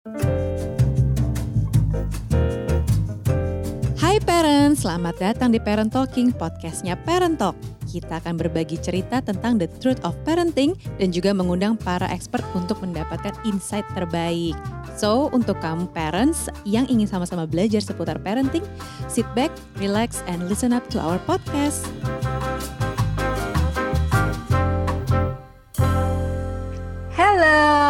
Hai parents, selamat datang di Parent Talking, podcastnya Parent Talk. Kita akan berbagi cerita tentang the truth of parenting dan juga mengundang para expert untuk mendapatkan insight terbaik. So, untuk kamu parents yang ingin sama-sama belajar seputar parenting, sit back, relax, and listen up to our podcast.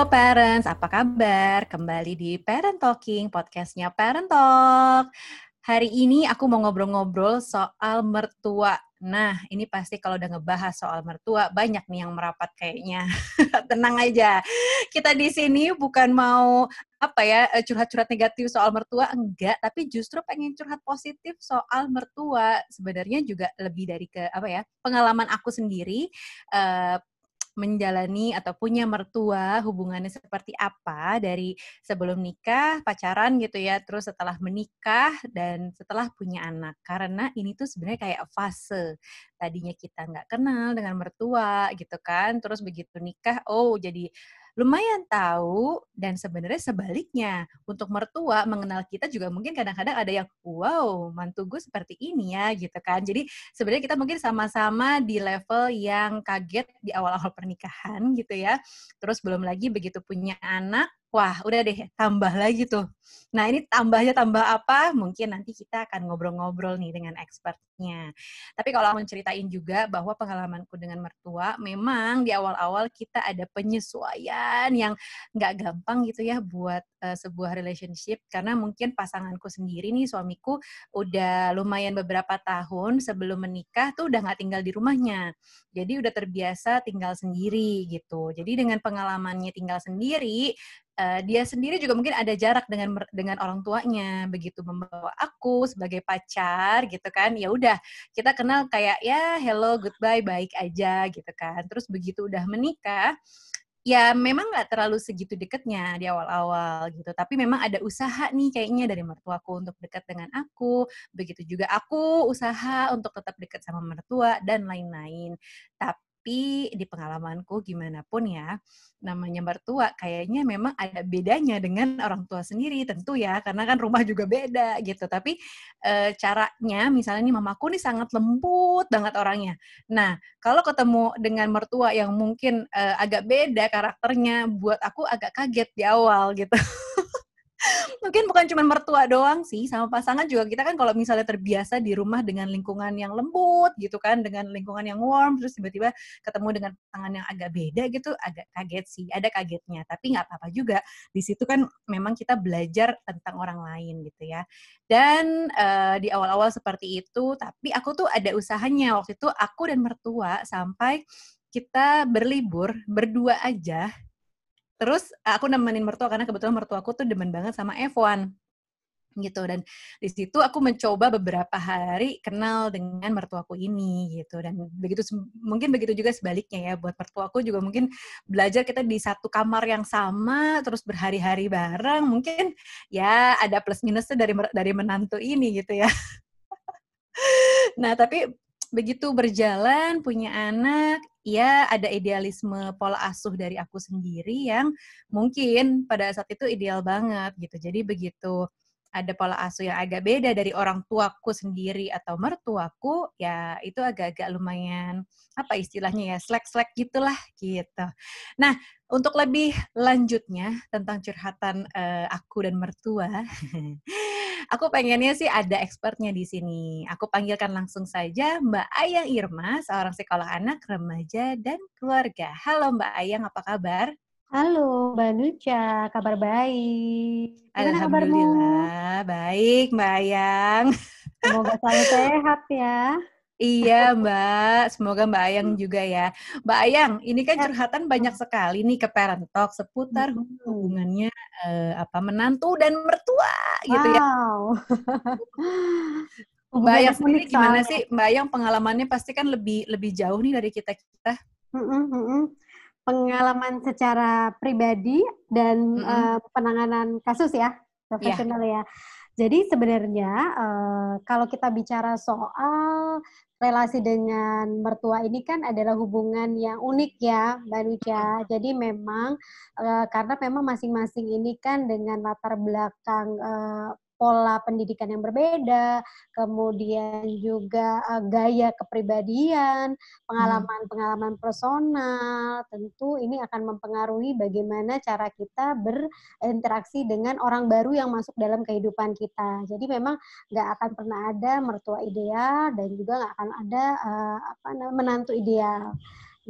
Halo parents, apa kabar? Kembali di Parent Talking, podcastnya Parent Talk. Hari ini aku mau ngobrol-ngobrol soal mertua. Nah, ini pasti kalau udah ngebahas soal mertua, banyak nih yang merapat kayaknya. Tenang aja. Kita di sini bukan mau apa ya eh, curhat-curhat negatif soal mertua enggak, tapi justru pengen curhat positif soal mertua. Sebenarnya juga lebih dari ke apa ya pengalaman aku sendiri. Uh, menjalani atau punya mertua hubungannya seperti apa dari sebelum nikah, pacaran gitu ya, terus setelah menikah dan setelah punya anak. Karena ini tuh sebenarnya kayak fase. Tadinya kita nggak kenal dengan mertua gitu kan, terus begitu nikah, oh jadi lumayan tahu dan sebenarnya sebaliknya. Untuk mertua mengenal kita juga mungkin kadang-kadang ada yang wow mantu gue seperti ini ya gitu kan. Jadi sebenarnya kita mungkin sama-sama di level yang kaget di awal-awal pernikahan gitu ya. Terus belum lagi begitu punya anak Wah, udah deh, tambah lagi tuh. Nah, ini tambahnya tambah apa? Mungkin nanti kita akan ngobrol-ngobrol nih dengan expertnya. Tapi kalau aku ceritain juga bahwa pengalamanku dengan mertua, memang di awal-awal kita ada penyesuaian yang nggak gampang gitu ya buat uh, sebuah relationship. Karena mungkin pasanganku sendiri nih, suamiku udah lumayan beberapa tahun sebelum menikah tuh udah nggak tinggal di rumahnya. Jadi udah terbiasa tinggal sendiri gitu. Jadi dengan pengalamannya tinggal sendiri, uh, dia sendiri juga mungkin ada jarak dengan dengan orang tuanya begitu membawa aku sebagai pacar gitu kan. Ya udah kita kenal kayak ya hello goodbye baik aja gitu kan. Terus begitu udah menikah ya memang nggak terlalu segitu deketnya di awal-awal gitu. Tapi memang ada usaha nih kayaknya dari mertuaku untuk dekat dengan aku. Begitu juga aku usaha untuk tetap dekat sama mertua dan lain-lain. Tapi tapi di pengalamanku gimana pun ya, namanya mertua kayaknya memang ada bedanya dengan orang tua sendiri tentu ya, karena kan rumah juga beda gitu. Tapi e, caranya misalnya nih mamaku nih sangat lembut banget orangnya. Nah, kalau ketemu dengan mertua yang mungkin e, agak beda karakternya, buat aku agak kaget di awal gitu. mungkin bukan cuma mertua doang sih sama pasangan juga kita kan kalau misalnya terbiasa di rumah dengan lingkungan yang lembut gitu kan dengan lingkungan yang warm terus tiba-tiba ketemu dengan pasangan yang agak beda gitu agak kaget sih ada kagetnya. Tapi nggak apa-apa juga di situ kan memang kita belajar tentang orang lain gitu ya. Dan uh, di awal-awal seperti itu tapi aku tuh ada usahanya waktu itu aku dan mertua sampai kita berlibur berdua aja Terus aku nemenin mertua karena kebetulan mertuaku tuh demen banget sama F1 gitu. Dan di situ aku mencoba beberapa hari kenal dengan mertuaku ini gitu. Dan begitu mungkin begitu juga sebaliknya ya buat mertuaku juga mungkin belajar kita di satu kamar yang sama terus berhari-hari bareng mungkin ya ada plus minusnya dari dari menantu ini gitu ya. Nah tapi begitu berjalan punya anak ya ada idealisme pola asuh dari aku sendiri yang mungkin pada saat itu ideal banget gitu jadi begitu ada pola asuh yang agak beda dari orang tuaku sendiri atau mertuaku, ya itu agak-agak lumayan apa istilahnya ya slack-slack gitulah gitu. Nah untuk lebih lanjutnya tentang curhatan uh, aku dan mertua, aku pengennya sih ada expertnya di sini. Aku panggilkan langsung saja Mbak Ayang Irma, seorang psikolog anak, remaja, dan keluarga. Halo Mbak Ayang, apa kabar? Halo Mbak Nucha, kabar baik. Gimana Alhamdulillah, kabarmu? baik Mbak Ayang. Semoga selalu sehat ya. Iya Mbak, semoga Mbak Ayang juga ya. Mbak Ayang, ini kan curhatan banyak sekali nih ke Parent Talk seputar hubungannya eh, apa menantu dan mertua wow. gitu ya. Mbak Ayang sendiri gimana sih? Mbak Ayang pengalamannya pasti kan lebih lebih jauh nih dari kita kita. Pengalaman secara pribadi dan mm -hmm. uh, penanganan kasus ya, profesional yeah. ya. Jadi sebenarnya uh, kalau kita bicara soal relasi dengan mertua ini kan adalah hubungan yang unik ya, Mbak Nucha. Jadi memang uh, karena memang masing-masing ini kan dengan latar belakang uh, pola pendidikan yang berbeda, kemudian juga uh, gaya kepribadian, pengalaman-pengalaman personal, tentu ini akan mempengaruhi bagaimana cara kita berinteraksi dengan orang baru yang masuk dalam kehidupan kita. Jadi memang nggak akan pernah ada mertua ideal dan juga nggak akan ada uh, apa namanya menantu ideal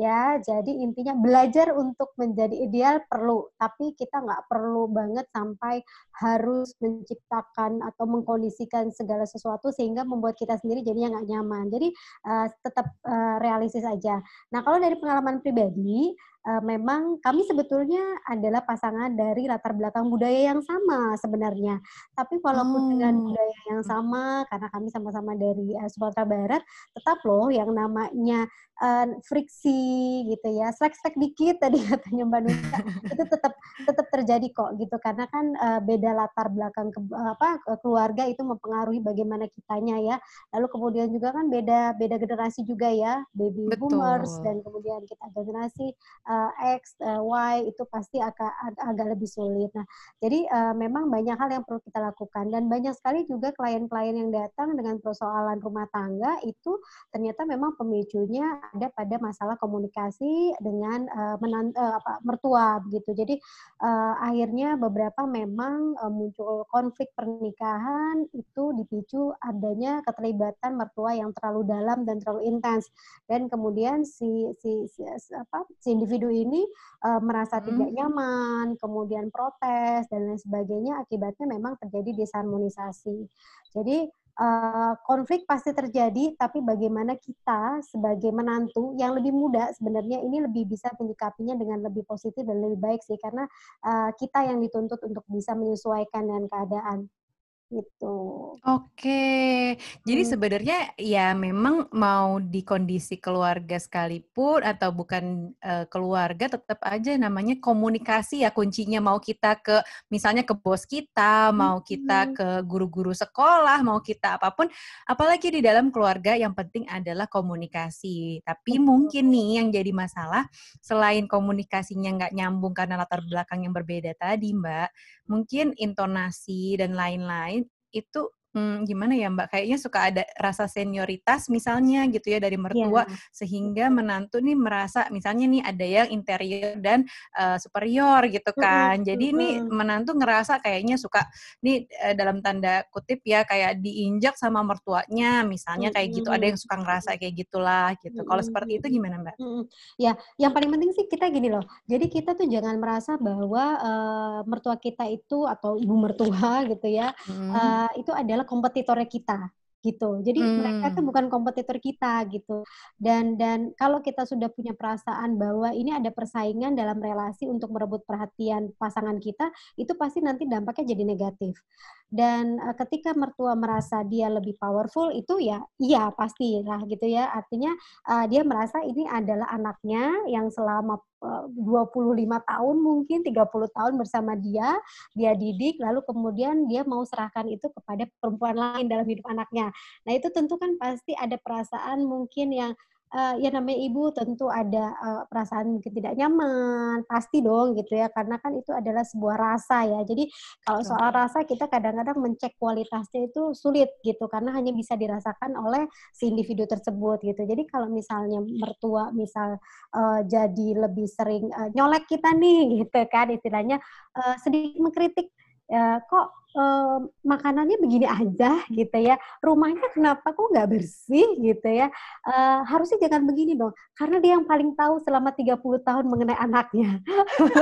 ya jadi intinya belajar untuk menjadi ideal perlu tapi kita nggak perlu banget sampai harus menciptakan atau mengkondisikan segala sesuatu sehingga membuat kita sendiri jadinya nggak nyaman. Jadi uh, tetap uh, realistis aja. Nah kalau dari pengalaman pribadi uh, memang kami sebetulnya adalah pasangan dari latar belakang budaya yang sama sebenarnya. Tapi walaupun hmm. dengan budaya yang sama, karena kami sama-sama dari uh, Sumatera Barat, tetap loh yang namanya uh, friksi gitu ya, slack-slack dikit tadi katanya Mbak Nusa, itu tetap tetap terjadi kok gitu karena kan uh, beda latar belakang ke, apa keluarga itu mempengaruhi bagaimana kitanya ya. Lalu kemudian juga kan beda beda generasi juga ya, baby Betul. boomers dan kemudian kita generasi uh, X, uh, Y itu pasti agak agak lebih sulit. Nah, jadi uh, memang banyak hal yang perlu kita lakukan dan banyak sekali juga klien-klien yang datang dengan persoalan rumah tangga itu ternyata memang pemicunya ada pada masalah komunikasi dengan uh, menan, uh, apa, mertua begitu. Jadi uh, akhirnya beberapa memang uh, muncul konflik pernikahan itu dipicu adanya keterlibatan mertua yang terlalu dalam dan terlalu intens dan kemudian si si, si apa si individu ini uh, merasa hmm. tidak nyaman, kemudian protes dan lain sebagainya akibatnya memang terjadi disharmonisasi. Jadi uh, konflik pasti terjadi, tapi bagaimana kita sebagai menantu yang lebih muda sebenarnya ini lebih bisa menyikapinya dengan lebih positif dan lebih baik sih, karena uh, kita yang dituntut untuk bisa menyesuaikan dengan keadaan gitu. Oke, jadi hmm. sebenarnya ya memang mau di kondisi keluarga sekalipun atau bukan uh, keluarga tetap aja namanya komunikasi ya kuncinya mau kita ke misalnya ke bos kita, mau kita ke guru-guru sekolah, mau kita apa pun, apalagi di dalam keluarga yang penting adalah komunikasi. Tapi mungkin nih yang jadi masalah selain komunikasinya nggak nyambung karena latar belakang yang berbeda tadi, Mbak, mungkin intonasi dan lain-lain itu hmm, gimana ya Mbak? Kayaknya suka ada rasa senioritas misalnya gitu ya dari mertua yeah. sehingga menantu nih merasa misalnya nih ada yang interior dan uh, superior gitu kan. Mm -hmm. Jadi nih menantu ngerasa kayaknya suka nih uh, dalam tanda kutip ya kayak diinjak sama mertuanya misalnya kayak gitu. Ada yang suka ngerasa kayak gitulah gitu. Mm -hmm. Kalau seperti itu gimana Mbak? Mm -hmm. Ya, yang paling penting sih kita gini loh. Jadi kita tuh jangan merasa bahwa uh, mertua kita itu atau ibu mertua gitu ya, mm -hmm. uh, itu adalah adalah kompetitornya kita gitu. Jadi hmm. mereka itu bukan kompetitor kita gitu. Dan dan kalau kita sudah punya perasaan bahwa ini ada persaingan dalam relasi untuk merebut perhatian pasangan kita, itu pasti nanti dampaknya jadi negatif. Dan uh, ketika mertua merasa dia lebih powerful itu ya iya pasti lah gitu ya. Artinya uh, dia merasa ini adalah anaknya yang selama 25 tahun mungkin 30 tahun bersama dia, dia didik lalu kemudian dia mau serahkan itu kepada perempuan lain dalam hidup anaknya. Nah, itu tentu kan pasti ada perasaan mungkin yang uh, ya namanya ibu tentu ada uh, perasaan mungkin tidak nyaman, pasti dong gitu ya, karena kan itu adalah sebuah rasa ya. Jadi kalau soal rasa kita kadang-kadang mencek kualitasnya itu sulit gitu, karena hanya bisa dirasakan oleh si individu tersebut gitu. Jadi kalau misalnya mertua misal uh, jadi lebih sering uh, nyolek kita nih gitu kan istilahnya uh, sedikit mengkritik ya, kok makanannya begini aja gitu ya. Rumahnya kenapa kok nggak bersih gitu ya? Uh, harusnya jangan begini dong. Karena dia yang paling tahu selama 30 tahun mengenai anaknya.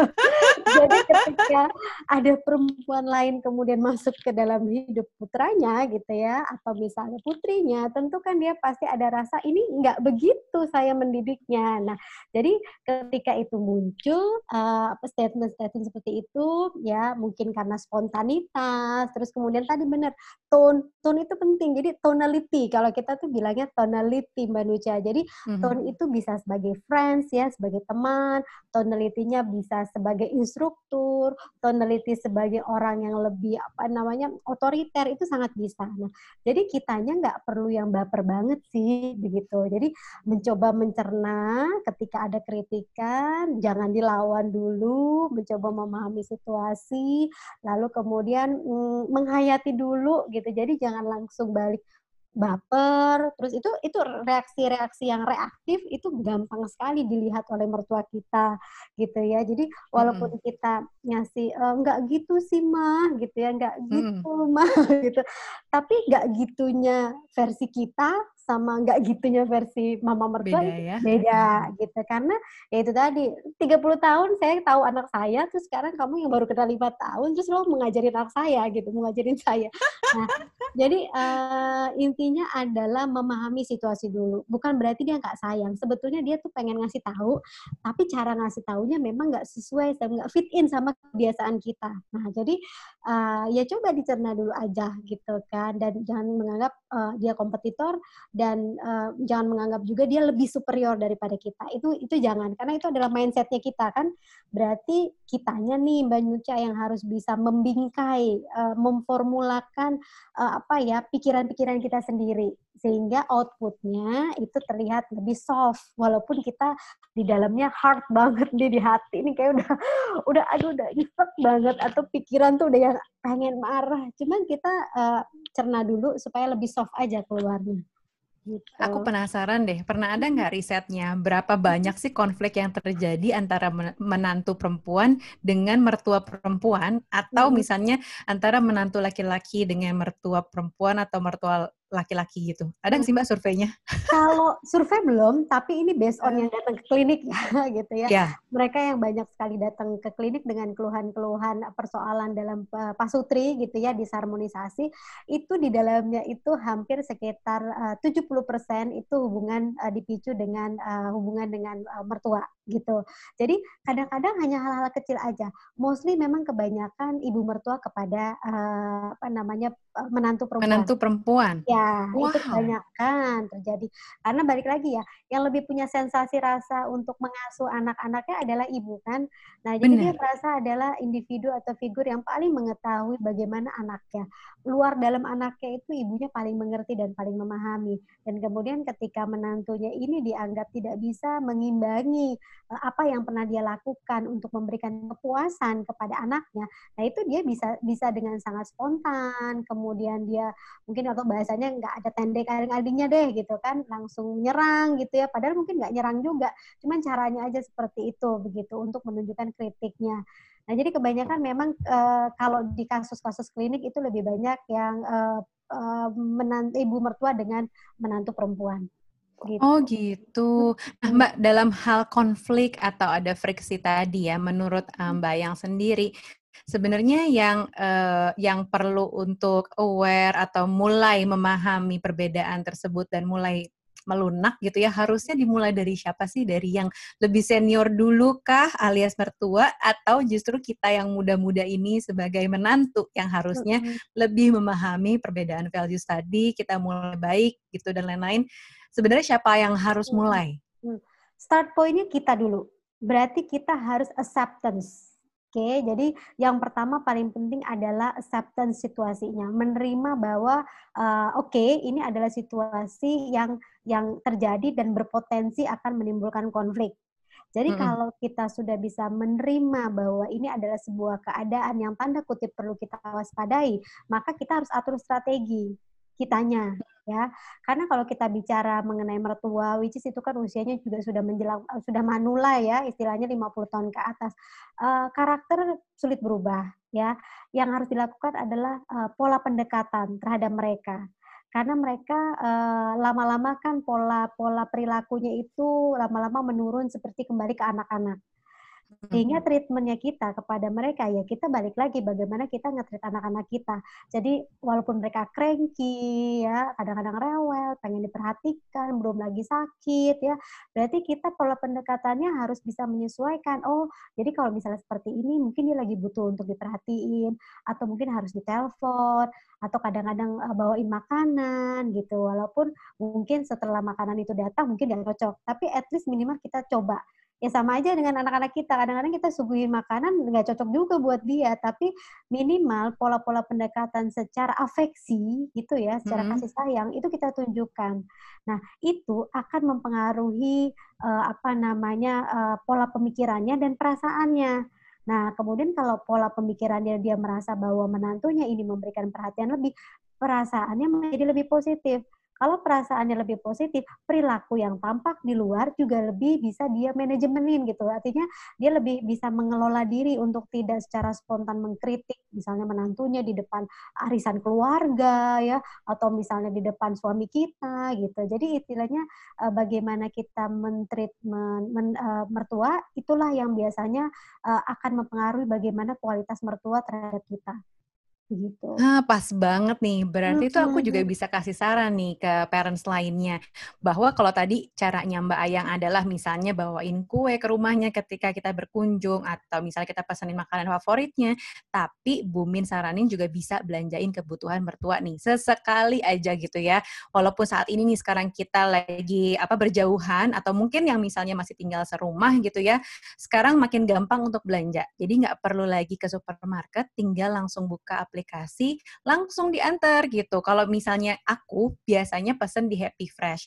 Jadi ketika ada perempuan lain kemudian masuk ke dalam hidup putranya gitu ya atau misalnya putrinya tentu kan dia pasti ada rasa ini nggak begitu saya mendidiknya. Nah jadi ketika itu muncul uh, statement-statement seperti itu ya mungkin karena spontanitas terus kemudian tadi benar tone tone itu penting. Jadi tonality kalau kita tuh bilangnya tonality Mbak Nucha. Jadi mm-hmm. tone itu bisa sebagai friends ya, sebagai teman, tonality-nya bisa sebagai instruksi terstruktur, tonality sebagai orang yang lebih apa namanya otoriter itu sangat bisa. Nah, jadi kitanya nggak perlu yang baper banget sih begitu. Jadi mencoba mencerna ketika ada kritikan, jangan dilawan dulu, mencoba memahami situasi, lalu kemudian menghayati dulu gitu. Jadi jangan langsung balik baper, terus itu itu reaksi-reaksi yang reaktif itu gampang sekali dilihat oleh mertua kita gitu ya. Jadi walaupun hmm. kita ngasih e, enggak gitu sih mah gitu ya, enggak gitu hmm. mah gitu. Tapi enggak gitunya versi kita sama nggak gitunya versi mama mertua beda, ya? beda gitu karena ya itu tadi 30 tahun saya tahu anak saya terus sekarang kamu yang baru kenal lima tahun terus lo mengajarin anak saya gitu mengajarin saya nah jadi uh, intinya adalah memahami situasi dulu. Bukan berarti dia nggak sayang. Sebetulnya dia tuh pengen ngasih tahu tapi cara ngasih tahunya memang nggak sesuai nggak fit in sama kebiasaan kita. Nah jadi uh, ya coba dicerna dulu aja gitu kan. Dan jangan menganggap uh, dia kompetitor dan uh, jangan menganggap juga dia lebih superior daripada kita. Itu itu jangan. Karena itu adalah mindsetnya kita kan. Berarti kitanya nih Mbak Nuca yang harus bisa membingkai, uh, memformulakan uh, apa ya pikiran-pikiran kita sendiri. Sehingga outputnya itu terlihat lebih soft walaupun kita di dalamnya hard banget nih di hati ini kayak udah udah aduh udah nyesek banget atau pikiran tuh udah yang pengen marah. Cuman kita uh, cerna dulu supaya lebih soft aja keluarnya Gitu. Aku penasaran deh, pernah ada nggak risetnya berapa banyak sih konflik yang terjadi antara menantu perempuan dengan mertua perempuan? Atau misalnya antara menantu laki-laki dengan mertua perempuan atau mertua laki-laki gitu. Ada nggak sih Mbak surveinya? Kalau survei belum, tapi ini based on yang datang ke klinik ya gitu ya. Yeah. Mereka yang banyak sekali datang ke klinik dengan keluhan-keluhan persoalan dalam uh, pasutri gitu ya, disharmonisasi, itu di dalamnya itu hampir sekitar uh, 70% itu hubungan uh, dipicu dengan uh, hubungan dengan uh, mertua gitu. Jadi kadang-kadang hanya hal-hal kecil aja. Mostly memang kebanyakan ibu mertua kepada uh, apa namanya menantu perempuan. Menantu perempuan. Ya, wow. itu kebanyakan terjadi. Karena balik lagi ya, yang lebih punya sensasi rasa untuk mengasuh anak-anaknya adalah ibu kan. Nah, Bener. jadi dia merasa adalah individu atau figur yang paling mengetahui bagaimana anaknya. Luar dalam anaknya itu ibunya paling mengerti dan paling memahami. Dan kemudian ketika menantunya ini dianggap tidak bisa mengimbangi eh, apa yang pernah dia lakukan untuk memberikan kepuasan kepada anaknya, nah itu dia bisa bisa dengan sangat spontan. Kemudian dia mungkin atau bahasanya nggak ada tendek aling-alingnya deh gitu kan langsung nyerang gitu ya padahal mungkin nggak nyerang juga cuman caranya aja seperti itu begitu untuk menunjukkan kritiknya nah jadi kebanyakan memang e, kalau di kasus-kasus klinik itu lebih banyak yang e, e, menantu ibu mertua dengan menantu perempuan Gitu. Oh gitu. Nah Mbak, dalam hal konflik atau ada friksi tadi ya, menurut Mbak yang sendiri, sebenarnya yang uh, yang perlu untuk aware atau mulai memahami perbedaan tersebut dan mulai melunak gitu ya harusnya dimulai dari siapa sih? Dari yang lebih senior dulu kah alias mertua? Atau justru kita yang muda-muda ini sebagai menantu yang harusnya mm-hmm. lebih memahami perbedaan values tadi kita mulai baik gitu dan lain-lain. Sebenarnya siapa yang harus mulai? Start pointnya kita dulu. Berarti kita harus acceptance Oke, okay, jadi yang pertama paling penting adalah acceptance situasinya, menerima bahwa uh, oke okay, ini adalah situasi yang yang terjadi dan berpotensi akan menimbulkan konflik. Jadi -hmm. kalau kita sudah bisa menerima bahwa ini adalah sebuah keadaan yang tanda kutip perlu kita waspadai, maka kita harus atur strategi kitanya ya. Karena kalau kita bicara mengenai mertua, which is itu kan usianya juga sudah menjelang uh, sudah manula ya, istilahnya 50 tahun ke atas. Uh, karakter sulit berubah ya. Yang harus dilakukan adalah uh, pola pendekatan terhadap mereka. Karena mereka lama-lama uh, kan pola-pola perilakunya itu lama-lama menurun seperti kembali ke anak-anak. Sehingga treatmentnya kita kepada mereka ya kita balik lagi bagaimana kita nge-treat anak-anak kita. Jadi walaupun mereka cranky ya, kadang-kadang rewel, pengen diperhatikan, belum lagi sakit ya. Berarti kita pola pendekatannya harus bisa menyesuaikan. Oh, jadi kalau misalnya seperti ini mungkin dia lagi butuh untuk diperhatiin atau mungkin harus ditelepon atau kadang-kadang uh, bawain makanan gitu. Walaupun mungkin setelah makanan itu datang mungkin dia cocok, tapi at least minimal kita coba ya sama aja dengan anak-anak kita. Kadang-kadang kita suguhin makanan nggak cocok juga buat dia, tapi minimal pola-pola pendekatan secara afeksi gitu ya, secara hmm. kasih sayang itu kita tunjukkan. Nah, itu akan mempengaruhi uh, apa namanya uh, pola pemikirannya dan perasaannya. Nah, kemudian kalau pola pemikirannya dia merasa bahwa menantunya ini memberikan perhatian lebih, perasaannya menjadi lebih positif. Kalau perasaannya lebih positif, perilaku yang tampak di luar juga lebih bisa dia manajemenin gitu. Artinya dia lebih bisa mengelola diri untuk tidak secara spontan mengkritik, misalnya menantunya di depan arisan keluarga ya, atau misalnya di depan suami kita gitu. Jadi istilahnya eh, bagaimana kita mentreatment men, uh, mertua, itulah yang biasanya uh, akan mempengaruhi bagaimana kualitas mertua terhadap kita gitu. Ah, pas banget nih. Berarti itu aku juga bisa kasih saran nih ke parents lainnya bahwa kalau tadi caranya Mbak Ayang adalah misalnya bawain kue ke rumahnya ketika kita berkunjung atau misalnya kita pesenin makanan favoritnya, tapi Bumin saranin juga bisa belanjain kebutuhan mertua nih sesekali aja gitu ya. Walaupun saat ini nih sekarang kita lagi apa berjauhan atau mungkin yang misalnya masih tinggal serumah gitu ya, sekarang makin gampang untuk belanja. Jadi nggak perlu lagi ke supermarket, tinggal langsung buka aplikasi aplikasi langsung diantar gitu. Kalau misalnya aku biasanya pesen di Happy Fresh.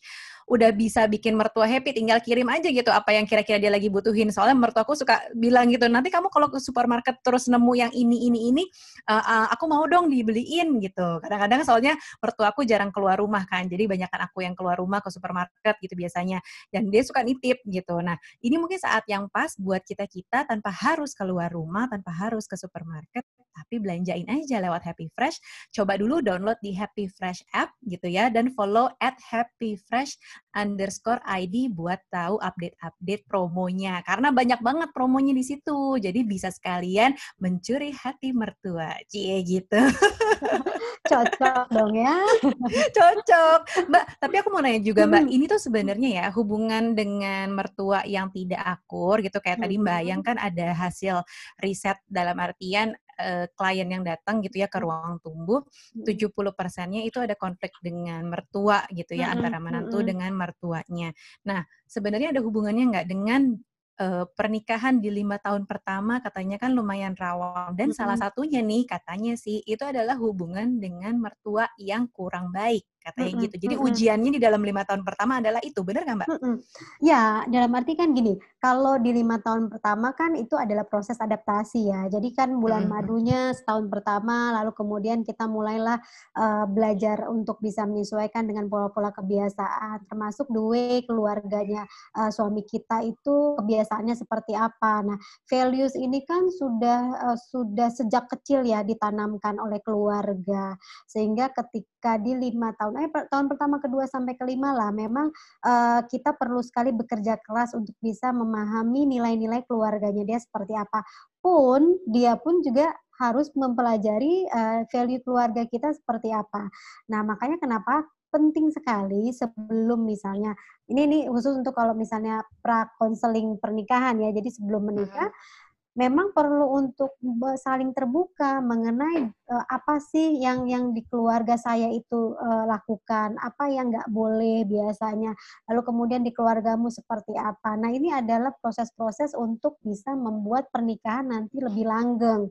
Udah bisa bikin mertua happy, tinggal kirim aja gitu apa yang kira-kira dia lagi butuhin. Soalnya mertuaku suka bilang gitu, nanti kamu kalau ke supermarket terus nemu yang ini, ini, ini, uh, uh, aku mau dong dibeliin gitu. Kadang-kadang soalnya mertuaku jarang keluar rumah kan, jadi banyakkan aku yang keluar rumah ke supermarket gitu biasanya. Dan dia suka nitip gitu. Nah, ini mungkin saat yang pas buat kita-kita tanpa harus keluar rumah, tanpa harus ke supermarket, tapi belanjain aja lewat Happy Fresh. Coba dulu download di Happy Fresh app gitu ya dan follow at Happy Fresh underscore ID buat tahu update-update promonya. Karena banyak banget promonya di situ. Jadi bisa sekalian mencuri hati mertua. Cie gitu. Cocok dong ya. Cocok. Mbak, tapi aku mau nanya juga Mbak, hmm. ini tuh sebenarnya ya hubungan dengan mertua yang tidak akur gitu kayak hmm. tadi Mbak Ayang kan ada hasil riset dalam artian uh, klien yang datang gitu ya ke ruang tumbuh, 70 persennya itu ada konflik dengan mertua gitu ya, antara menantu dengan mertuanya. Nah, sebenarnya ada hubungannya nggak dengan uh, pernikahan di lima tahun pertama? Katanya kan lumayan rawan. Dan mm -hmm. salah satunya nih katanya sih itu adalah hubungan dengan mertua yang kurang baik katanya mm -hmm. gitu. Jadi mm -hmm. ujiannya di dalam lima tahun pertama adalah itu, benar nggak Mbak? Mm -hmm. Ya, dalam arti kan gini, kalau di lima tahun pertama kan itu adalah proses adaptasi ya. Jadi kan bulan mm -hmm. madunya setahun pertama, lalu kemudian kita mulailah uh, belajar untuk bisa menyesuaikan dengan pola-pola kebiasaan, termasuk the keluarganya uh, suami kita itu kebiasaannya seperti apa. Nah, values ini kan sudah uh, sudah sejak kecil ya ditanamkan oleh keluarga, sehingga ketika di lima tahun tahun, eh tahun pertama, kedua sampai kelima lah, memang uh, kita perlu sekali bekerja keras untuk bisa memahami nilai-nilai keluarganya dia seperti apa. Pun dia pun juga harus mempelajari uh, value keluarga kita seperti apa. Nah makanya kenapa penting sekali sebelum misalnya ini ini khusus untuk kalau misalnya pra konseling pernikahan ya jadi sebelum menikah hmm memang perlu untuk saling terbuka mengenai uh, apa sih yang yang di keluarga saya itu uh, lakukan, apa yang nggak boleh biasanya, lalu kemudian di keluargamu seperti apa. Nah ini adalah proses-proses untuk bisa membuat pernikahan nanti lebih langgeng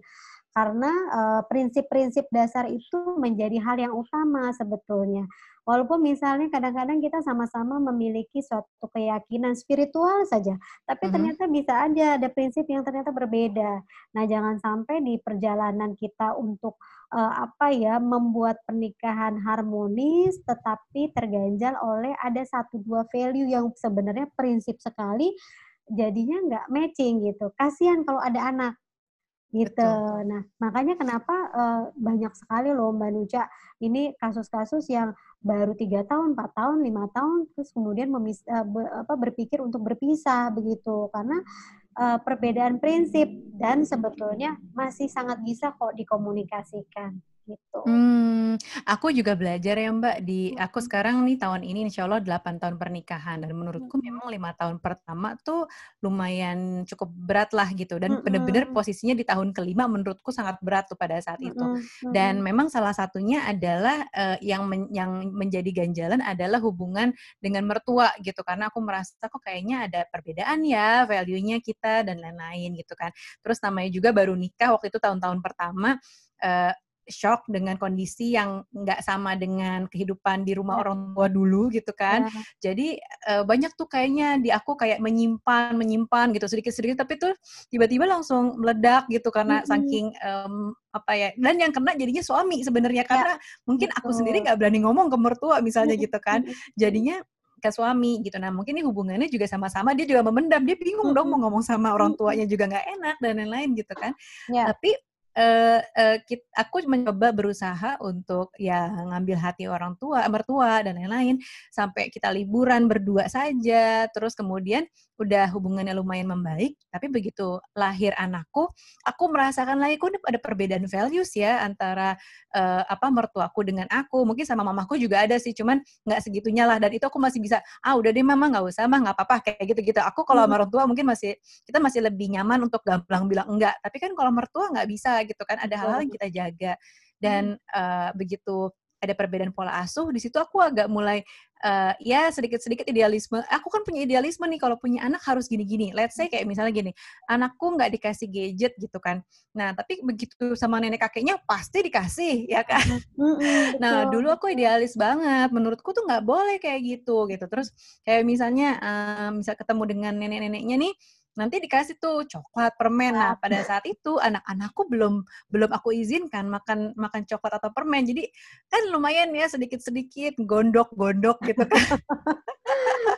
karena prinsip-prinsip uh, dasar itu menjadi hal yang utama sebetulnya. Walaupun misalnya kadang-kadang kita sama-sama memiliki suatu keyakinan spiritual saja, tapi mm-hmm. ternyata bisa aja ada prinsip yang ternyata berbeda. Nah, jangan sampai di perjalanan kita untuk uh, apa ya membuat pernikahan harmonis, tetapi terganjal oleh ada satu dua value yang sebenarnya prinsip sekali, jadinya nggak matching gitu. Kasihan kalau ada anak gitu. Betul. Nah, makanya kenapa uh, banyak sekali loh Mbak Nuca ini kasus-kasus yang baru tiga tahun, empat tahun, lima tahun, terus kemudian memis uh, be, apa, berpikir untuk berpisah begitu karena uh, perbedaan prinsip dan sebetulnya masih sangat bisa kok dikomunikasikan gitu. Hmm, aku juga belajar ya Mbak di aku Mhm. sekarang nih tahun ini insya Allah 8 tahun pernikahan dan menurutku Mhm. memang lima tahun pertama tuh lumayan cukup berat lah gitu dan bener-bener Mhm. posisinya di tahun kelima menurutku sangat berat tuh pada saat itu Mhm dan mhm. memang salah satunya adalah uh, yang men- yang menjadi ganjalan adalah hubungan dengan mertua gitu karena aku merasa kok kayaknya ada perbedaan ya value-nya kita dan lain-lain gitu kan terus namanya juga baru nikah waktu itu tahun-tahun pertama uh, shock dengan kondisi yang nggak sama dengan kehidupan di rumah Ya. orang tua dulu gitu kan. Ya. Jadi uh, banyak tuh kayaknya di aku kayak menyimpan menyimpan gitu sedikit-sedikit tapi tuh tiba-tiba langsung meledak gitu karena Mhm. saking um, apa ya dan yang kena jadinya suami sebenarnya Ya, karena mungkin aku sendiri nggak berani ngomong ke mertua misalnya gitu kan. Jadinya ke suami gitu. Nah mungkin ini hubungannya juga sama-sama dia juga memendam. Dia bingung dong mau ngomong sama orang tuanya juga nggak enak dan lain-lain gitu kan. Ya. Tapi eh eh, kit aku mencoba berusaha untuk ya ngambil hati orang tua, mertua dan lain-lain sampai kita liburan berdua saja. Terus kemudian udah hubungannya lumayan membaik, tapi begitu lahir anakku, aku merasakan lagi kok ada perbedaan values ya antara eh, apa mertuaku dengan aku. Mungkin sama mamaku juga ada sih, cuman nggak segitunya lah. Dan itu aku masih bisa, ah udah deh mama nggak usah mah nggak apa-apa kayak gitu-gitu. Aku kalau sama Mhm. orang tua mungkin masih kita masih lebih nyaman untuk gampang bilang enggak. Tapi kan kalau mertua nggak bisa gitu kan. Ada hal-hal yang kita jaga. Dan eh, begitu ada perbedaan pola asuh, di situ aku agak mulai eh, ya sedikit-sedikit idealisme. Aku kan punya idealisme nih kalau punya anak harus gini-gini. Let's say kayak misalnya gini, anakku nggak dikasih gadget gitu kan. Nah tapi begitu sama nenek kakeknya pasti dikasih ya kan. Nah, dulu aku idealis banget. Menurutku tuh nggak boleh kayak gitu, gitu. Terus kayak misalnya, eee, misal ketemu dengan nenek-neneknya nih, nanti dikasih tuh coklat, permen. Nah, pada saat itu anak-anakku belum belum aku izinkan makan makan coklat atau permen. Jadi kan lumayan ya sedikit-sedikit gondok-gondok gitu kan.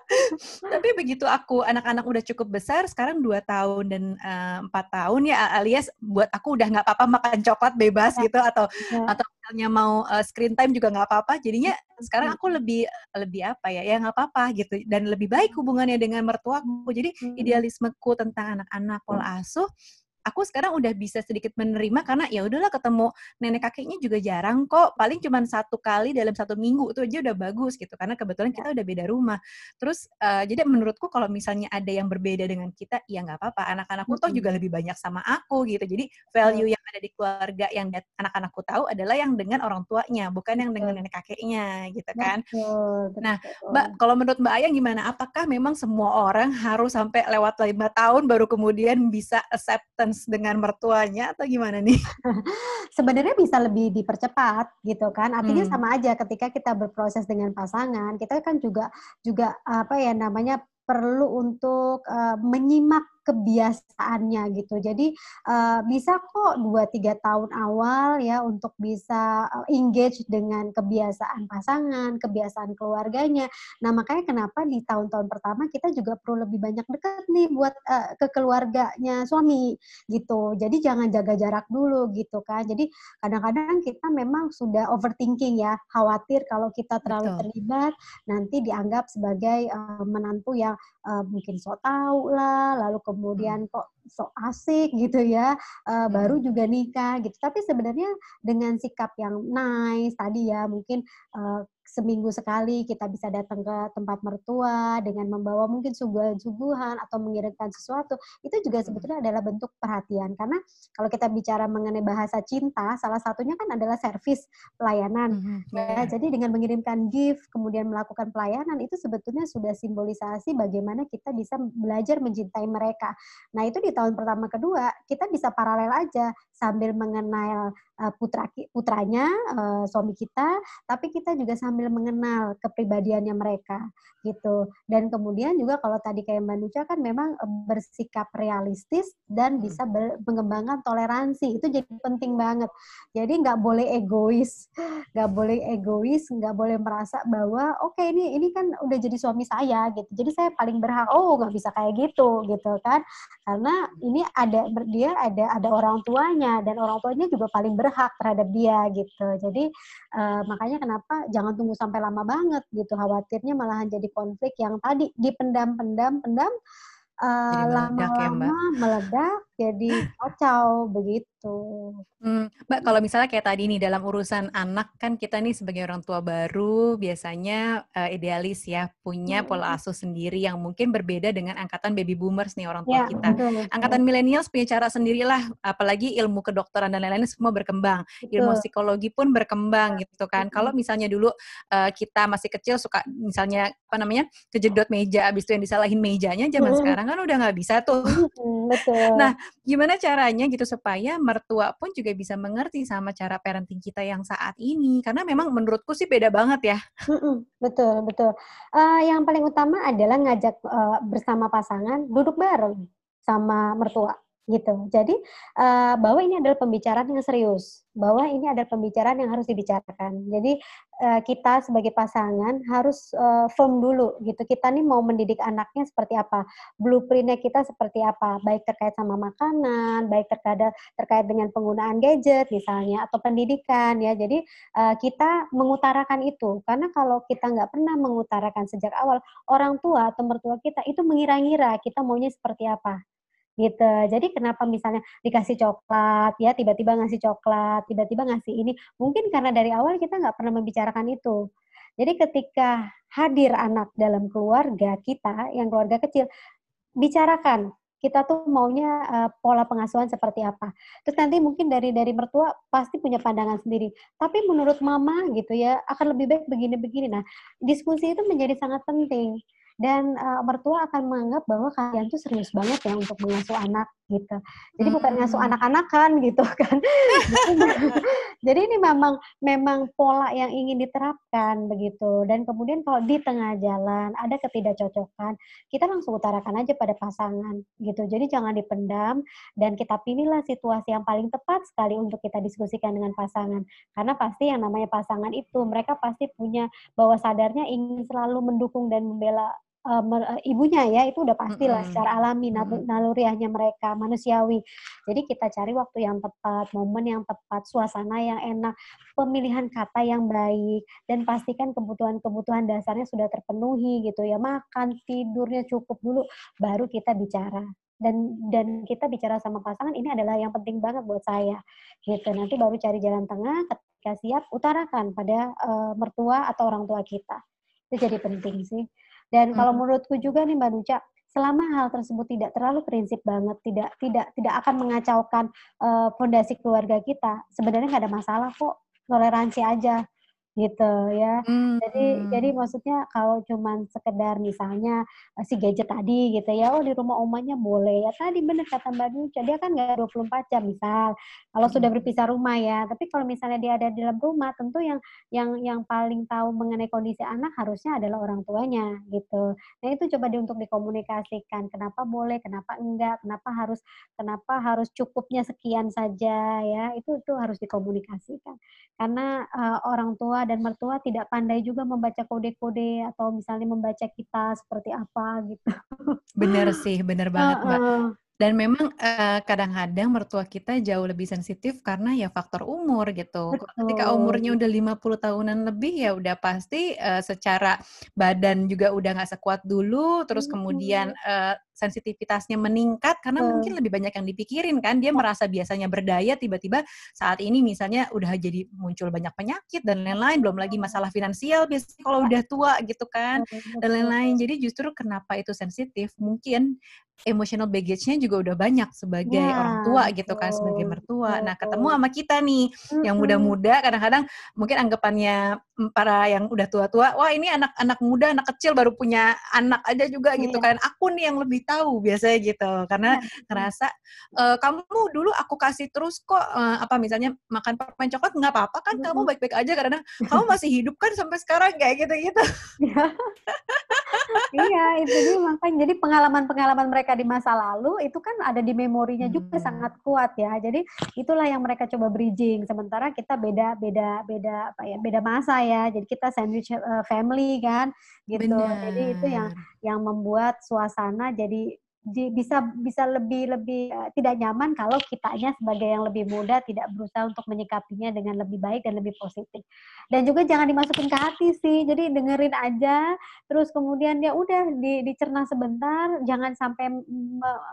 Tapi begitu aku anak-anak udah cukup besar, sekarang 2 tahun dan, eee, 4 tahun ya, alias buat aku udah nggak apa-apa makan coklat bebas gitu atau Ya. atau misalnya mau, eee, screen time juga nggak apa-apa. Jadinya sekarang aku lebih lebih apa ya, ya nggak apa-apa gitu dan lebih baik hubungannya dengan mertuaku. Jadi idealismeku tentang anak-anak, pola asuh, aku sekarang udah bisa sedikit menerima karena ya udahlah ketemu nenek kakeknya juga jarang kok, paling cuman 1 kali dalam 1 minggu, itu aja udah bagus gitu, karena kebetulan Ya. kita udah beda rumah. Terus, eee, jadi menurutku kalau misalnya ada yang berbeda dengan kita, ya nggak apa-apa, anak-anakku toh Mhm. juga lebih banyak sama aku gitu. Jadi value yang ada di keluarga yang anak-anakku tahu adalah yang dengan orang tuanya, bukan yang dengan nenek kakeknya gitu kan. Betul Nah, Mbak, kalau menurut Mbak Ayang gimana? Apakah memang semua orang harus sampai lewat 5 tahun baru kemudian bisa acceptance dengan mertuanya atau gimana nih? Sebenarnya bisa lebih dipercepat gitu kan. Artinya Mmm. sama aja ketika kita berproses dengan pasangan, kita kan juga juga apa ya namanya, perlu untuk, eee, menyimak kebiasaannya gitu. Jadi, eee, bisa kok 2, 3 tahun awal ya untuk bisa, eee, engage dengan kebiasaan pasangan, kebiasaan keluarganya. Nah, makanya kenapa di tahun-tahun pertama kita juga perlu lebih banyak dekat nih buat, eee, ke keluarganya suami gitu. Jadi jangan jaga jarak dulu gitu kan. Jadi kadang-kadang kita memang sudah overthinking ya, khawatir kalau kita terlalu Betul. terlibat nanti dianggap sebagai, eee, menantu yang, eee, mungkin sok tahu lah, lalu Mhm. Kemudian kok sok asik gitu ya, eee, baru Mhm. juga nikah gitu. Tapi sebenarnya dengan sikap yang nice tadi ya, mungkin, eee, seminggu sekali kita bisa datang ke tempat mertua dengan membawa mungkin suguhan-suguhan atau mengirimkan sesuatu, itu juga Mhm. sebetulnya adalah bentuk perhatian. Karena kalau kita bicara mengenai bahasa cinta, salah satunya kan adalah servis pelayanan Mhm, ya. bener. Jadi dengan mengirimkan gift, kemudian melakukan pelayanan, itu sebetulnya sudah simbolisasi bagaimana kita bisa belajar mencintai mereka. Nah, itu di tahun pertama, kedua, kita bisa paralel aja sambil mengenal, putra ki putranya, eee, suami kita, tapi kita juga sambil mengenal kepribadiannya mereka, gitu. Dan kemudian juga kalau tadi kayak Mbak Nucha kan memang, eee, bersikap realistis dan Mhm. bisa ber mengembangkan toleransi, itu jadi penting banget. Jadi nggak boleh egois, nggak boleh egois, nggak boleh merasa bahwa, "Oke, ini ini kan udah jadi suami saya," gitu, "jadi saya paling berhak." Oh, nggak bisa kayak gitu, gitu kan. Karena ini ada dia ada ada orang tuanya dan orang tuanya juga paling berhak terhadap dia, gitu. Jadi, eee, makanya kenapa jangan tunggu sampai lama banget gitu, khawatirnya malahan jadi konflik yang tadi dipendam pendam pendam, eee, Jadi meledak ya, lama-lama meledak, jadi kacau begitu. Hmm, Mbak, kalau misalnya kayak tadi nih dalam urusan anak kan kita nih sebagai orang tua baru biasanya uh, idealis ya punya pola asuh sendiri yang mungkin berbeda dengan angkatan baby boomers nih orang tua ya, kita. Betul, Angkatan milenials punya cara sendirilah, apalagi ilmu kedokteran dan lain-lain semua berkembang, betul. ilmu psikologi pun berkembang gitu kan. Kalau misalnya dulu uh, kita masih kecil suka misalnya apa namanya kejedot meja, abis itu yang disalahin mejanya, zaman sekarang kan udah nggak bisa tuh. Betul. Nah, gimana caranya gitu supaya mertua pun juga bisa mengerti sama cara parenting kita yang saat ini karena memang menurutku sih beda banget ya. betul betul. Uh, yang paling utama adalah ngajak uh, bersama pasangan duduk bareng sama mertua gitu. Jadi uh, bahwa ini adalah pembicaraan yang serius, bahwa ini adalah pembicaraan yang harus dibicarakan. Jadi uh, kita sebagai pasangan harus uh, firm dulu gitu. Kita nih mau mendidik anaknya seperti apa, blueprintnya kita seperti apa, baik terkait sama makanan, baik terkait terkait dengan penggunaan gadget misalnya atau pendidikan ya. Jadi uh, kita mengutarakan itu karena kalau kita nggak pernah mengutarakan sejak awal, orang tua atau mertua kita itu mengira-ngira kita maunya seperti apa gitu. Jadi kenapa misalnya dikasih coklat ya tiba-tiba ngasih coklat, tiba-tiba ngasih ini, mungkin karena dari awal kita nggak pernah membicarakan itu. Jadi ketika hadir anak dalam keluarga kita, yang keluarga kecil, bicarakan kita tuh maunya uh, pola pengasuhan seperti apa. Terus nanti mungkin dari dari mertua pasti punya pandangan sendiri. Tapi menurut mama gitu ya akan lebih baik begini-begini. Nah, diskusi itu menjadi sangat penting dan uh, mertua akan menganggap bahwa kalian tuh serius banget ya untuk mengasuh anak gitu. Jadi hmm. bukan ngasuh anak-anakan gitu kan. Jadi ini memang memang pola yang ingin diterapkan begitu. Dan kemudian kalau di tengah jalan ada ketidakcocokan, kita langsung utarakan aja pada pasangan gitu. Jadi jangan dipendam dan kita pilihlah situasi yang paling tepat sekali untuk kita diskusikan dengan pasangan. Karena pasti yang namanya pasangan itu mereka pasti punya bahwa sadarnya ingin selalu mendukung dan membela uh, ibunya ya itu udah pastilah mm -hmm. secara alami naluriahnya mereka manusiawi. Jadi kita cari waktu yang tepat, momen yang tepat, suasana yang enak, pemilihan kata yang baik dan pastikan kebutuhan-kebutuhan dasarnya sudah terpenuhi gitu ya. Makan, tidurnya cukup dulu baru kita bicara. Dan dan kita bicara sama pasangan ini adalah yang penting banget buat saya. Gitu. Nanti baru cari jalan tengah ketika siap utarakan pada uh, mertua atau orang tua kita. Itu jadi penting sih. Dan kalau menurutku juga nih Mbak Nuca, selama hal tersebut tidak terlalu prinsip banget, tidak tidak tidak akan mengacaukan uh, fondasi keluarga kita, sebenarnya nggak ada masalah kok, toleransi aja gitu ya. Hmm. Jadi jadi maksudnya kalau cuman sekedar misalnya uh, si gadget tadi gitu ya, oh di rumah omanya boleh ya. Tadi benar kata Mbak Nuca, dia kan nggak 24 jam misal. Kalau hmm. sudah berpisah rumah ya. Tapi kalau misalnya dia ada di dalam rumah, tentu yang yang yang paling tahu mengenai kondisi anak harusnya adalah orang tuanya gitu. Nah, itu coba di untuk dikomunikasikan. Kenapa boleh, kenapa enggak, kenapa harus kenapa harus cukupnya sekian saja ya. Itu itu harus dikomunikasikan. Karena uh, orang tua dan mertua tidak pandai juga membaca kode-kode atau misalnya membaca kita seperti apa gitu. Bener sih, bener banget uh, uh. Mbak. Dan memang uh, kadang-kadang mertua kita jauh lebih sensitif karena ya faktor umur gitu. Betul. Ketika umurnya udah 50 tahunan lebih ya udah pasti uh, secara badan juga udah nggak sekuat dulu, terus kemudian uh, sensitivitasnya meningkat karena hmm. mungkin lebih banyak yang dipikirin kan dia merasa biasanya berdaya tiba-tiba saat ini misalnya udah jadi muncul banyak penyakit dan lain-lain belum lagi masalah finansial biasanya kalau udah tua gitu kan dan lain-lain jadi justru kenapa itu sensitif mungkin emotional baggage-nya juga udah banyak sebagai ya, orang tua gitu kan sebagai mertua. Nah, ketemu sama kita nih mm-hmm. yang muda-muda kadang-kadang mungkin anggapannya para yang udah tua-tua, wah ini anak-anak muda, anak kecil baru punya anak aja juga gitu iya. kan. Aku nih yang lebih tahu biasanya gitu. Karena ya. ngerasa e, kamu dulu aku kasih terus kok e, apa misalnya makan permen coklat nggak apa-apa kan kamu baik-baik aja karena kamu masih hidup kan sampai sekarang kayak gitu-gitu. Iya. iya, itu dia makanya jadi pengalaman-pengalaman mereka di masa lalu itu kan ada di memorinya juga hmm. sangat kuat ya. Jadi itulah yang mereka coba bridging. Sementara kita beda beda beda apa ya? Beda masa ya. Jadi kita sandwich uh, family kan gitu. Bener. Jadi itu yang yang membuat suasana jadi bisa bisa lebih lebih uh, tidak nyaman kalau kitanya sebagai yang lebih muda tidak berusaha untuk menyikapinya dengan lebih baik dan lebih positif. Dan juga jangan dimasukin ke hati sih. Jadi dengerin aja terus kemudian ya udah di, dicerna sebentar, jangan sampai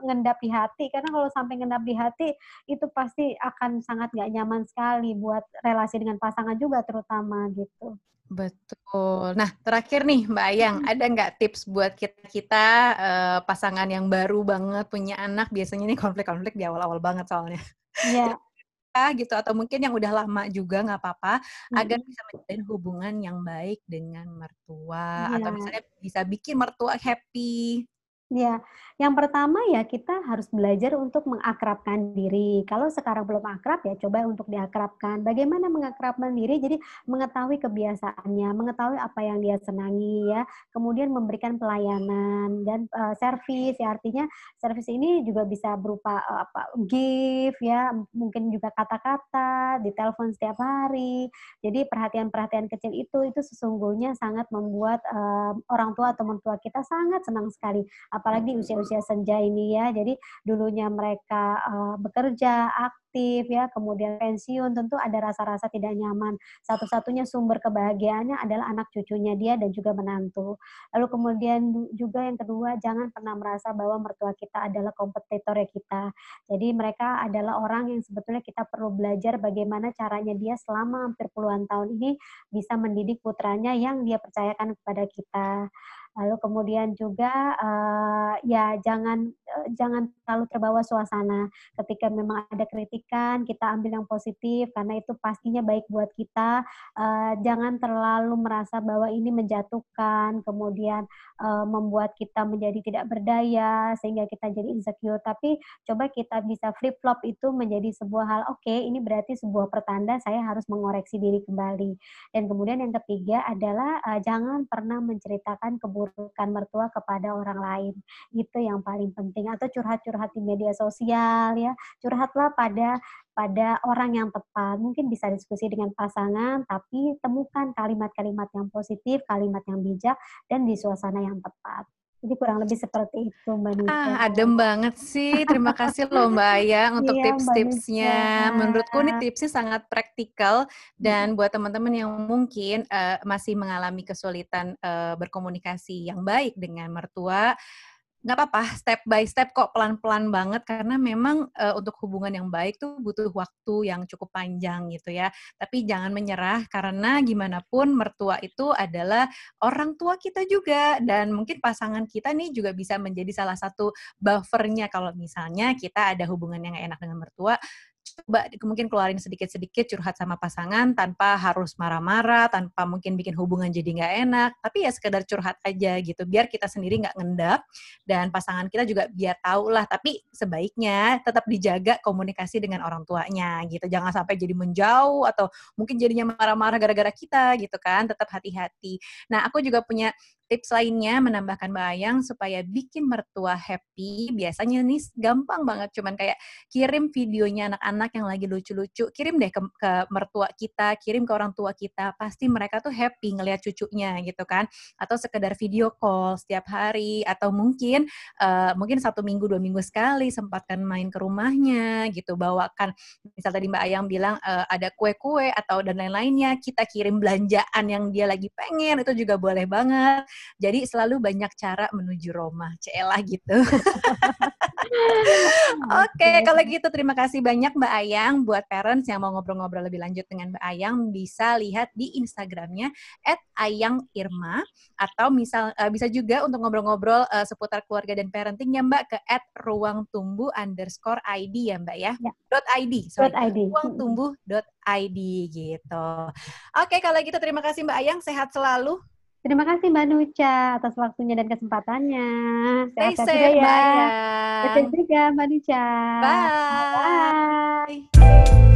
mengendap di hati karena kalau sampai mengendap di hati itu pasti akan sangat gak nyaman sekali buat relasi dengan pasangan juga terutama gitu. Betul. Nah, terakhir nih Mbak Ayang, hmm. ada nggak tips buat kita-kita uh, pasangan yang baru banget punya anak? Biasanya nih konflik-konflik di awal-awal banget soalnya. Iya. Yeah. gitu atau mungkin yang udah lama juga nggak apa-apa hmm. agar bisa menjalin hubungan yang baik dengan mertua yeah. atau misalnya bisa bikin mertua happy. Ya, yang pertama ya kita harus belajar untuk mengakrabkan diri. Kalau sekarang belum akrab ya coba untuk diakrabkan. Bagaimana mengakrabkan diri? Jadi mengetahui kebiasaannya, mengetahui apa yang dia senangi ya, kemudian memberikan pelayanan dan uh, servis ya artinya servis ini juga bisa berupa uh, apa gift ya, mungkin juga kata-kata, di telepon setiap hari. Jadi perhatian-perhatian kecil itu itu sesungguhnya sangat membuat uh, orang tua atau mentua kita sangat senang sekali apalagi usia-usia senja ini ya. Jadi dulunya mereka uh, bekerja aktif ya, kemudian pensiun tentu ada rasa-rasa tidak nyaman. Satu-satunya sumber kebahagiaannya adalah anak cucunya dia dan juga menantu. Lalu kemudian juga yang kedua jangan pernah merasa bahwa mertua kita adalah kompetitor ya kita. Jadi mereka adalah orang yang sebetulnya kita perlu belajar bagaimana caranya dia selama hampir puluhan tahun ini bisa mendidik putranya yang dia percayakan kepada kita. Lalu kemudian juga uh, ya jangan uh, jangan terlalu terbawa suasana. Ketika memang ada kritikan, kita ambil yang positif karena itu pastinya baik buat kita. Uh, jangan terlalu merasa bahwa ini menjatuhkan, kemudian uh, membuat kita menjadi tidak berdaya sehingga kita jadi insecure. Tapi coba kita bisa flip flop itu menjadi sebuah hal. Oke, okay, ini berarti sebuah pertanda saya harus mengoreksi diri kembali. Dan kemudian yang ketiga adalah uh, jangan pernah menceritakan keburukan keburukan mertua kepada orang lain. Itu yang paling penting. Atau curhat-curhat di media sosial ya. Curhatlah pada pada orang yang tepat. Mungkin bisa diskusi dengan pasangan, tapi temukan kalimat-kalimat yang positif, kalimat yang bijak, dan di suasana yang tepat. Jadi kurang lebih seperti itu Mbak Nika. Ah, adem banget sih. Terima kasih loh Mbak Ayang untuk iya, tips-tipsnya. Menurutku ini tipsnya sangat praktikal dan buat teman-teman yang mungkin uh, masih mengalami kesulitan uh, berkomunikasi yang baik dengan mertua, nggak apa-apa step by step kok pelan-pelan banget. Karena memang uh, untuk hubungan yang baik tuh butuh waktu yang cukup panjang gitu ya. Tapi jangan menyerah karena gimana pun mertua itu adalah orang tua kita juga. Dan mungkin pasangan kita nih juga bisa menjadi salah satu buffernya. Kalau misalnya kita ada hubungan yang enak dengan mertua coba mungkin keluarin sedikit-sedikit curhat sama pasangan tanpa harus marah-marah, tanpa mungkin bikin hubungan jadi nggak enak, tapi ya sekedar curhat aja gitu, biar kita sendiri nggak ngendap dan pasangan kita juga biar tahu lah. Tapi sebaiknya tetap dijaga komunikasi dengan orang tuanya gitu, jangan sampai jadi menjauh atau mungkin jadinya marah-marah gara-gara kita gitu kan, tetap hati-hati. Nah aku juga punya tips lainnya menambahkan bayang supaya bikin mertua happy. Biasanya nih gampang banget, cuman kayak kirim videonya anak-anak yang lagi lucu-lucu, kirim deh ke, ke mertua kita, kirim ke orang tua kita. Pasti mereka tuh happy ngelihat cucunya gitu kan. Atau sekedar video call setiap hari, atau mungkin uh, mungkin satu minggu dua minggu sekali sempatkan main ke rumahnya gitu, bawakan. Misal tadi Mbak Ayang bilang uh, ada kue-kue atau dan lain-lainnya, kita kirim belanjaan yang dia lagi pengen itu juga boleh banget jadi selalu banyak cara menuju Roma. Celah gitu. Oke, okay, kalau gitu terima kasih banyak Mbak Ayang. Buat parents yang mau ngobrol-ngobrol lebih lanjut dengan Mbak Ayang, bisa lihat di Instagramnya @ayangirma atau misal uh, bisa juga untuk ngobrol-ngobrol uh, seputar keluarga dan parenting ya Mbak ke @ruangtumbuh underscore id ya Mbak ya. ya. Dot id, sorry. Dot id. Ruangtumbuh dot id gitu. Oke, okay, kalau gitu terima kasih Mbak Ayang. Sehat selalu. Terima kasih Mbak Nucha atas waktunya dan kesempatannya. Sehat juga ya. Sehat juga Mbak Nucha. Bye. Bye.